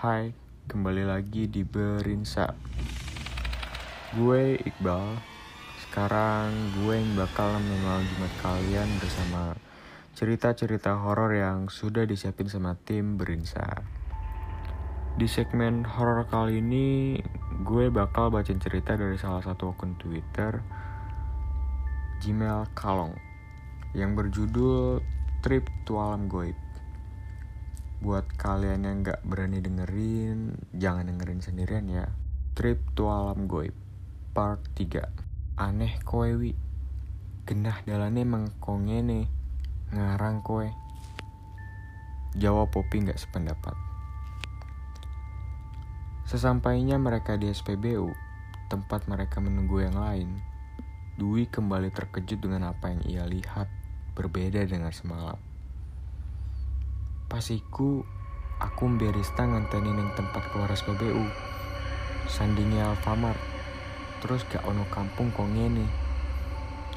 Hai, kembali lagi di Berinsa. Gue Iqbal. Sekarang gue yang bakal menemani Jumat kalian bersama cerita-cerita horor yang sudah disiapin sama tim Berinsa. Di segmen horor kali ini, gue bakal bacain cerita dari salah satu akun Twitter, Gmail Kalong, yang berjudul Trip to Alam Goib. Buat kalian yang gak berani dengerin, jangan dengerin sendirian ya. Trip to Alam Goib, part 3. Aneh kowe wi, genah dalane emang kongene, ngarang kowe. Jawab Poppy gak sependapat. Sesampainya mereka di SPBU, tempat mereka menunggu yang lain, Dwi kembali terkejut dengan apa yang ia lihat, berbeda dengan semalam. Pasiku, aku berista ngantenin yang tempat keluar SPBU. Sandingnya Alfamart. Terus gak ono kampung kok ngene.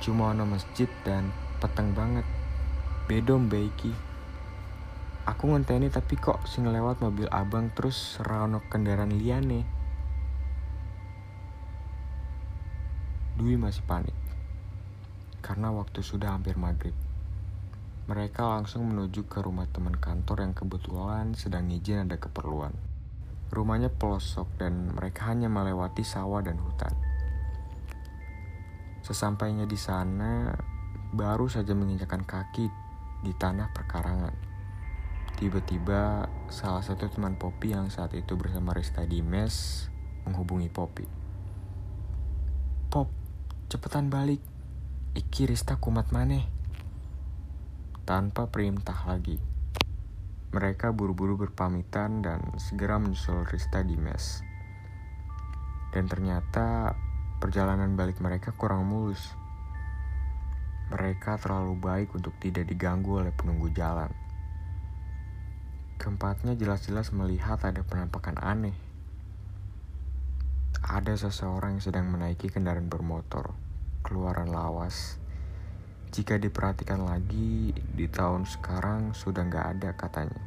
Cuma ono masjid dan peteng banget. Bedom baiki. Aku ngenteni tapi kok sing lewat mobil abang terus rano kendaraan liane. Dwi masih panik. Karena waktu sudah hampir maghrib. Mereka langsung menuju ke rumah teman kantor yang kebetulan sedang izin ada keperluan. Rumahnya pelosok dan mereka hanya melewati sawah dan hutan. Sesampainya di sana, baru saja menginjakan kaki di tanah perkarangan. Tiba-tiba, salah satu teman Poppy yang saat itu bersama Rista di mes menghubungi Poppy. Pop, cepetan balik. Iki Rista kumat maneh tanpa perintah lagi. Mereka buru-buru berpamitan dan segera menyusul Rista di mes. Dan ternyata perjalanan balik mereka kurang mulus. Mereka terlalu baik untuk tidak diganggu oleh penunggu jalan. Keempatnya jelas-jelas melihat ada penampakan aneh. Ada seseorang yang sedang menaiki kendaraan bermotor, keluaran lawas jika diperhatikan lagi, di tahun sekarang sudah nggak ada katanya.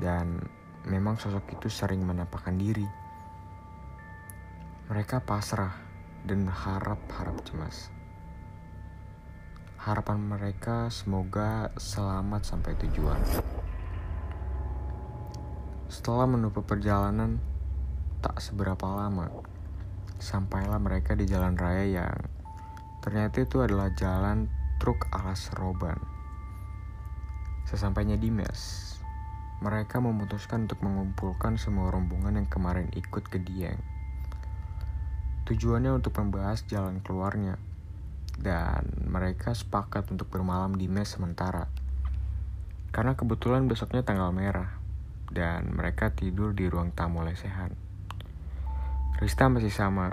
Dan memang sosok itu sering menampakkan diri. Mereka pasrah dan harap-harap cemas. Harapan mereka semoga selamat sampai tujuan. Setelah menutup perjalanan, tak seberapa lama, sampailah mereka di jalan raya yang Ternyata itu adalah jalan truk alas roban. Sesampainya di mes, mereka memutuskan untuk mengumpulkan semua rombongan yang kemarin ikut ke Dieng. Tujuannya untuk membahas jalan keluarnya, dan mereka sepakat untuk bermalam di mes sementara. Karena kebetulan besoknya tanggal merah, dan mereka tidur di ruang tamu lesehan. Rista masih sama,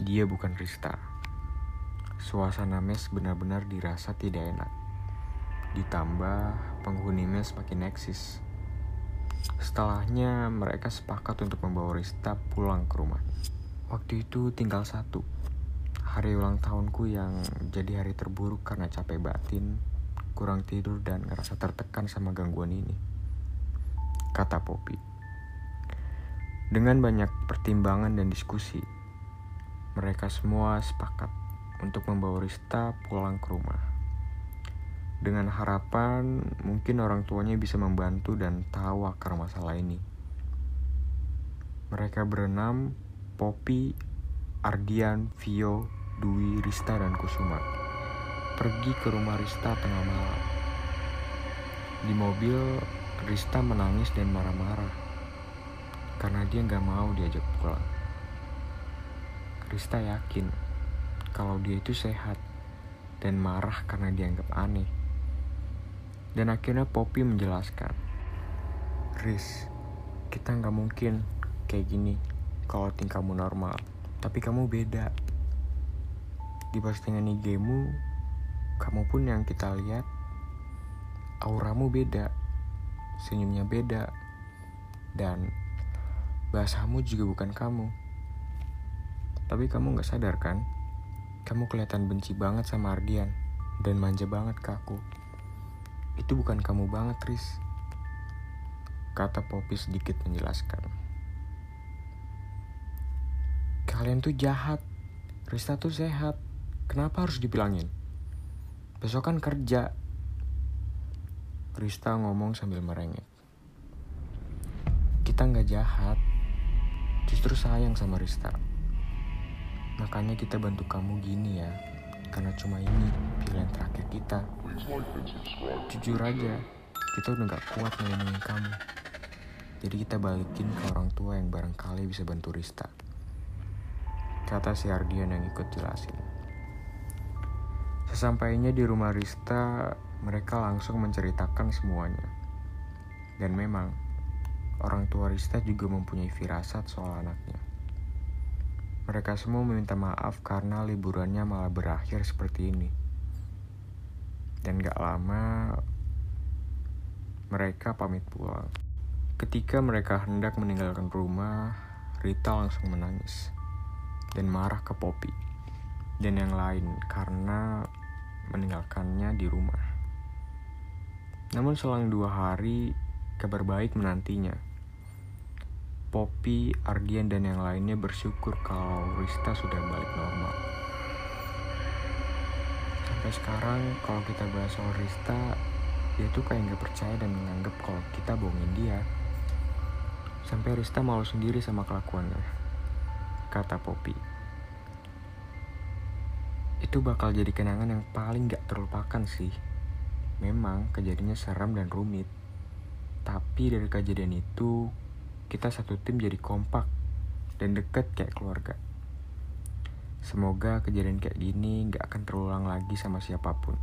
dia bukan Rista. Suasana mes benar-benar dirasa tidak enak. Ditambah penghuni mes makin eksis. Setelahnya mereka sepakat untuk membawa Rista pulang ke rumah. Waktu itu tinggal satu. Hari ulang tahunku yang jadi hari terburuk karena capek batin, kurang tidur dan ngerasa tertekan sama gangguan ini. Kata Poppy. Dengan banyak pertimbangan dan diskusi, mereka semua sepakat untuk membawa Rista pulang ke rumah. Dengan harapan mungkin orang tuanya bisa membantu dan tahu akar masalah ini. Mereka berenam, Poppy, Ardian, Vio, Dwi, Rista, dan Kusuma. Pergi ke rumah Rista tengah malam. Di mobil, Rista menangis dan marah-marah karena dia nggak mau diajak pulang. Rista yakin kalau dia itu sehat dan marah karena dianggap aneh. Dan akhirnya Poppy menjelaskan, Riz, kita nggak mungkin kayak gini kalau tingkahmu normal, tapi kamu beda. Di postingan IG-mu, kamu pun yang kita lihat, auramu beda, senyumnya beda, dan bahasamu juga bukan kamu. Tapi kamu gak sadar kan? Kamu kelihatan benci banget sama Ardian dan manja banget ke aku. Itu bukan kamu banget, Riz. Kata Poppy sedikit menjelaskan. Kalian tuh jahat. Rista tuh sehat. Kenapa harus dibilangin? Besok kan kerja. Rista ngomong sambil merengek. Kita nggak jahat. Justru sayang sama Rista. Makanya kita bantu kamu gini ya. Karena cuma ini pilihan terakhir kita. Jujur aja, kita udah gak kuat melindungi kamu. Jadi kita balikin ke orang tua yang barangkali bisa bantu Rista. Kata si Ardian yang ikut jelasin. Sesampainya di rumah Rista, mereka langsung menceritakan semuanya. Dan memang, orang tua Rista juga mempunyai firasat soal anaknya. Mereka semua meminta maaf karena liburannya malah berakhir seperti ini. Dan gak lama, mereka pamit pulang. Ketika mereka hendak meninggalkan rumah, Rita langsung menangis dan marah ke Poppy dan yang lain karena meninggalkannya di rumah. Namun selang dua hari, kabar baik menantinya. Poppy, Ardian, dan yang lainnya bersyukur kalau Rista sudah balik normal. Sampai sekarang kalau kita bahas soal Rista, dia tuh kayak nggak percaya dan menganggap kalau kita bohongin dia. Sampai Rista malu sendiri sama kelakuannya, kata Poppy. Itu bakal jadi kenangan yang paling gak terlupakan sih. Memang kejadiannya seram dan rumit. Tapi dari kejadian itu, kita satu tim jadi kompak dan deket kayak keluarga. Semoga kejadian kayak gini gak akan terulang lagi sama siapa pun.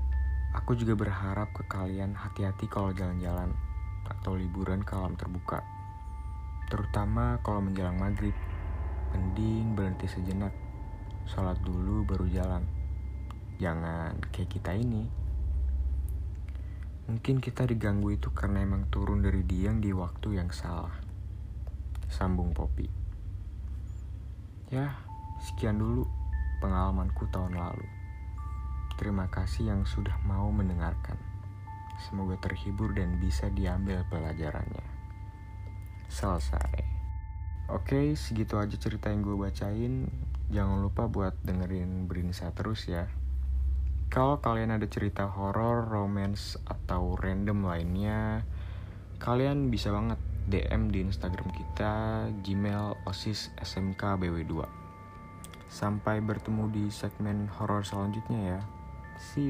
Aku juga berharap ke kalian hati-hati kalau jalan-jalan atau liburan ke alam terbuka. Terutama kalau menjelang maghrib. Mending berhenti sejenak. Sholat dulu baru jalan. Jangan kayak kita ini. Mungkin kita diganggu itu karena emang turun dari diam di waktu yang salah sambung Poppy. Ya, sekian dulu pengalamanku tahun lalu. Terima kasih yang sudah mau mendengarkan. Semoga terhibur dan bisa diambil pelajarannya. Selesai. Oke, segitu aja cerita yang gue bacain. Jangan lupa buat dengerin Brinsa terus ya. Kalau kalian ada cerita horor, romance, atau random lainnya, kalian bisa banget DM di Instagram kita Gmail OSIS SMK BW2. Sampai bertemu di segmen horor selanjutnya ya. See you.